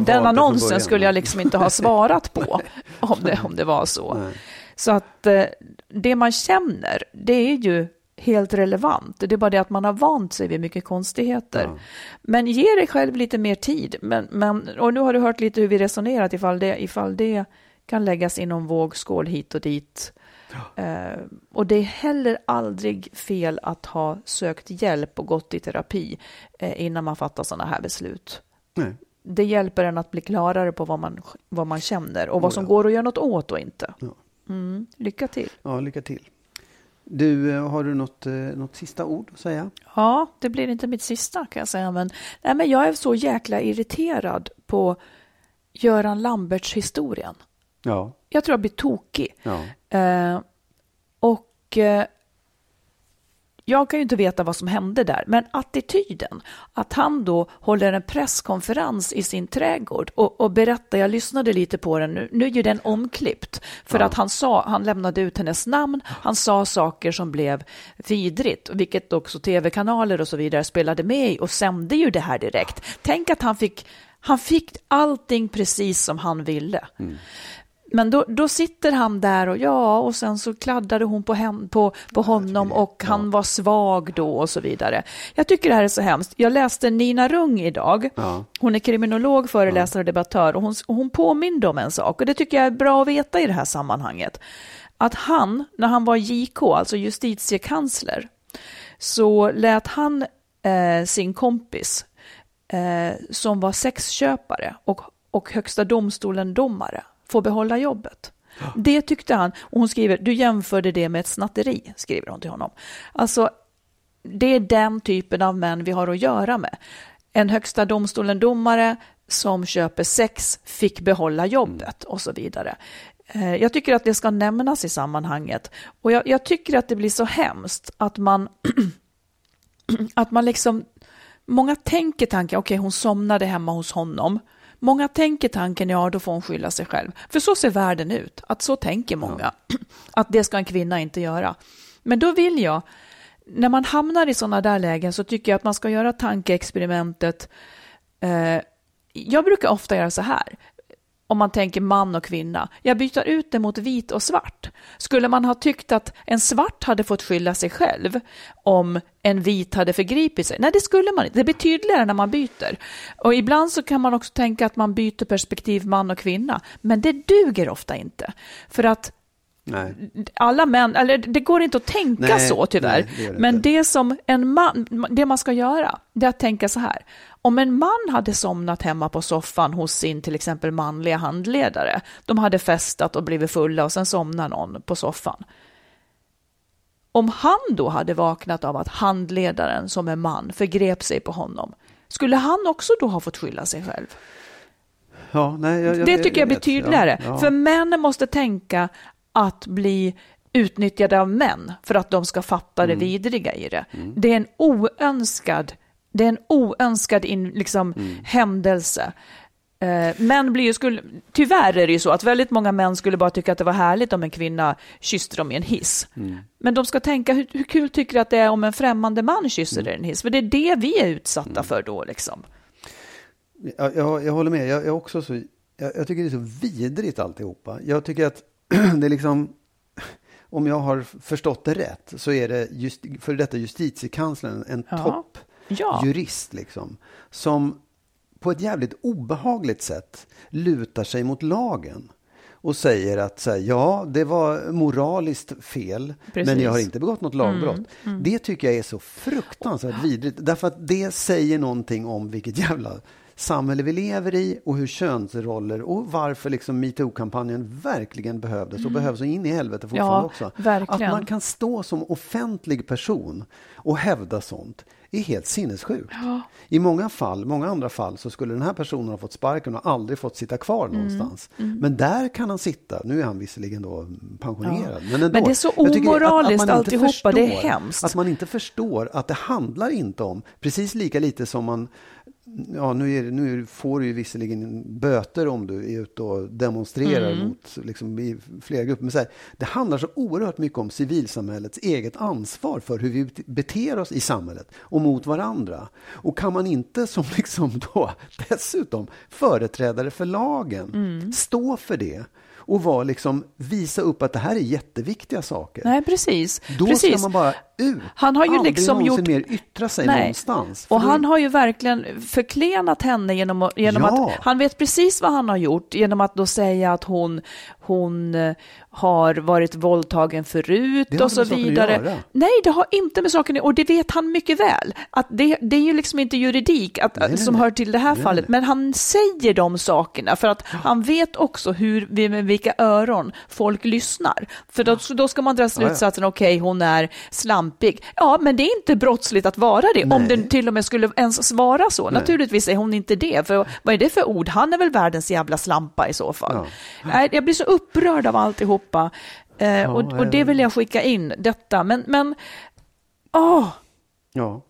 den annonsen skulle jag liksom inte ha svarat på [LAUGHS] om det, om det var så. Nej. Så att eh, det man känner, det är ju helt relevant. Det är bara det att man har vant sig vid mycket konstigheter. Ja. Men ge dig själv lite mer tid. Men, men, och nu har du hört lite hur vi resonerat ifall det, ifall det kan läggas inom vågskål hit och dit. Eh, och det är heller aldrig fel att ha sökt hjälp och gått i terapi eh, innan man fattar sådana här beslut. Nej. Det hjälper en att bli klarare på vad man, vad man känner och vad som går att göra något åt och inte. Mm, lycka till. Ja, lycka till. Du, eh, har du något, eh, något sista ord att säga? Ja, det blir inte mitt sista kan jag säga, men, nej, men jag är så jäkla irriterad på Göran Lamberts historien. Ja. Jag tror jag blir tokig. ja. Eh, och eh, jag kan ju inte veta vad som hände där, men attityden, att han då håller en presskonferens i sin trädgård och, och berättar, jag lyssnade lite på den, nu, nu är ju den omklippt, för att han sa, han lämnade ut hennes namn, han sa saker som blev vidrigt, vilket också tv-kanaler och så vidare spelade med i och sände ju det här direkt. Tänk att han fick, han fick allting precis som han ville. Men då, då sitter han där och ja, och sen så kladdade hon på, hem, på, på honom och han var svag då och så vidare. Jag tycker det här är så hemskt. Jag läste Nina Rung idag. Hon är kriminolog, föreläsare och debattör och hon, hon påminde om en sak och det tycker jag är bra att veta i det här sammanhanget. Att han, när han var JK, alltså justitiekansler, så lät han eh, sin kompis eh, som var sexköpare och, och högsta domstolen-domare få behålla jobbet. Det tyckte han, och hon skriver, du jämförde det med ett snatteri, skriver hon till honom. Alltså, det är den typen av män vi har att göra med. En högsta domstolen-domare som köper sex fick behålla jobbet och så vidare. Eh, Jag tycker att det ska nämnas i sammanhanget. Och jag, jag tycker att det blir så hemskt att man, [CLEARS THROAT] att man liksom, många tänker tanken, okej hon somnade hemma hos honom. Många tänker tanken, ja då får hon skylla sig själv. För så ser världen ut, att så tänker många. [CLEARS THROAT] Att det ska en kvinna inte göra. Men då vill jag, när man hamnar i sådana där lägen så tycker jag att man ska göra tankeexperimentet. Eh, jag brukar ofta göra så här, om man tänker man och kvinna. Jag byter ut det mot vit och svart. Skulle man ha tyckt att en svart hade fått skylla sig själv om en vit hade förgripit sig? Nej, det skulle man inte. Det blir tydligare när man byter. Och ibland så kan man också tänka att man byter perspektiv man och kvinna. Men det duger ofta inte. För att Nej. alla män, eller det går inte att tänka Nej, så tyvärr. nej, det det Men det som en man, det man ska göra, det är att tänka så här. Om en man hade somnat hemma på soffan hos sin till exempel manliga handledare, de hade festat och blivit fulla och sen somnar någon på soffan. Om han då hade vaknat av att handledaren som är man förgrep sig på honom, skulle han också då ha fått skylla sig själv? Ja, nej, jag, jag, Det tycker jag blir vet. tydligare. Ja, ja. För män måste tänka att bli utnyttjade av män för att de ska fatta Mm. det vidriga i det. Det är en oönskad, det är en oönskad in, liksom, Mm. händelse. Eh, män blir ju, skulle, tyvärr är det ju så att väldigt många män skulle bara tycka att det var härligt om en kvinna kysste dem i en hiss. Mm. Men de ska tänka, hur, hur kul tycker du att det är om en främmande man kysser Mm. dig i en hiss? För det är det vi är utsatta för då liksom. Ja, jag, jag håller med. Jag, jag, också så, jag, jag tycker det är så vidrigt alltihopa. Jag tycker att [CLEARS THROAT] det är liksom, om jag har förstått det rätt, så är det just, för detta justitiekanslern en Ja. toppjurist Ja. liksom, som på ett jävligt obehagligt sätt lutar sig mot lagen och säger att så här, ja, det var moraliskt fel, Precis. men jag har inte begått något lagbrott. Det tycker jag är så fruktansvärt vidrigt, därför att det säger någonting om vilket jävla samhälle vi lever i och hur könsroller och varför liksom metoo-kampanjen verkligen behövdes och behövs så in i helvete fortfarande Ja, också. verkligen. Att man kan stå som offentlig person och hävda sånt är helt sinnessjukt. I många fall, många andra fall, så skulle den här personen ha fått sparken och aldrig fått sitta kvar Mm. någonstans. Men där kan han sitta. Nu är han visserligen då pensionerad. Men, ändå. Men det är så omoraliskt alltihopa, det är förstår- hemskt. Att man inte förstår att det handlar inte om, precis lika lite som man Ja, nu, det, nu får du ju visserligen böter om du är ute och demonstrerar Mm. mot liksom, i flera grupper. Men så här, det handlar så oerhört mycket om civilsamhällets eget ansvar för hur vi beter oss i samhället och mot varandra. Och kan man inte som [LAUGHS] liksom då dessutom företrädare för lagen Mm. stå för det och vara liksom, visa upp att det här är jätteviktiga saker. Nej, precis. Då precis. ska man bara ut. Han har ju Aldrig liksom gjort- mer yttra sig Nej. någonstans. Och då- han har ju verkligen förklenat henne genom, att- genom Ja. att han vet precis vad han har gjort genom att då säga att hon, hon eh, har varit våldtagen förut och så vidare. göra. Nej, det har inte med saken att och det vet han mycket väl. Att det, det är ju liksom inte juridik att, Nej, som nej. hör till det här Nej, fallet, men han säger de sakerna för att han vet också hur, med vilka öron folk lyssnar. För då, då ska man dra ja. slutsatsen, okej, hon är slampig. Ja, men det är inte brottsligt att vara det, om Nej. det till och med skulle ens vara så. Naturligtvis är hon inte det, för vad är det för ord? Han är väl världens jävla slampa i så fall. Ja. Nej, jag blir så upprörd av alltihopa. Eh, och, och det vill jag skicka in, detta. Men, men åh, Ja.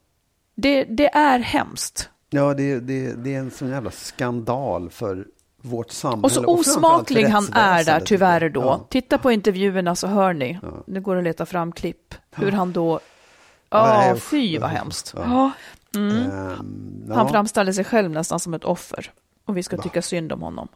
det, det är hemskt. Ja, det, det, det är en sån jävla skandal för vårt samhälle. Och så osmaklig han är där, tyvärr då. Ja. Titta på intervjuerna så hör ni. Det går att leta fram klipp. Hur han då... Ja, Ja, nej, fy vad hemskt. Ja. Ja. Ehm, ja. Han framställer sig själv nästan som ett offer. Och vi ska tycka synd om honom.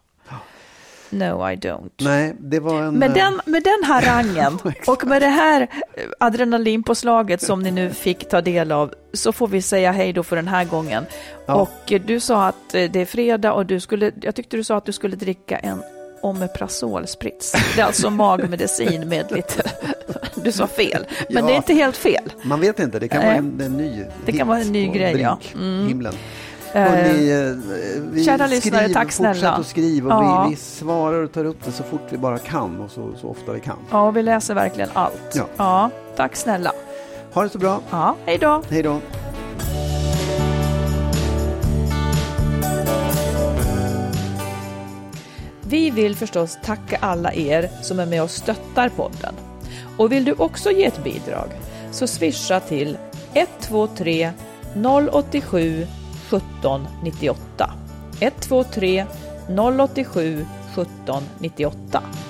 No, I don't. Nej, det var en... Med eh, den, med den harangen [LAUGHS] och med det här eh, adrenalinpåslaget som ni nu fick ta del av så får vi säga hej då för den här gången. Ja. Och eh, du sa att det är fredag och du skulle, jag tyckte du sa att du skulle dricka en Omeprazolsprits. Det är alltså magmedicin med lite, [LAUGHS] du sa fel, men Ja. det är inte helt fel. Man vet inte, det kan vara en, en ny Det kan vara en ny grej, ja. Mm. himlen. Eh, Hörrni, eh, vi kära lyssnare, skriver, tack snälla. Fortsätt att skriva och Ja. vi, vi svarar och tar upp det så fort vi bara kan och så, så ofta vi kan. Ja, vi läser verkligen allt. Ja. ja tack snälla. Ha det så bra. Ja, hej då. Hej då. Vi vill förstås tacka alla er som är med och stöttar podden. Och vill du också ge ett bidrag så swisha till 123 087 17 98. 123 087 17 98.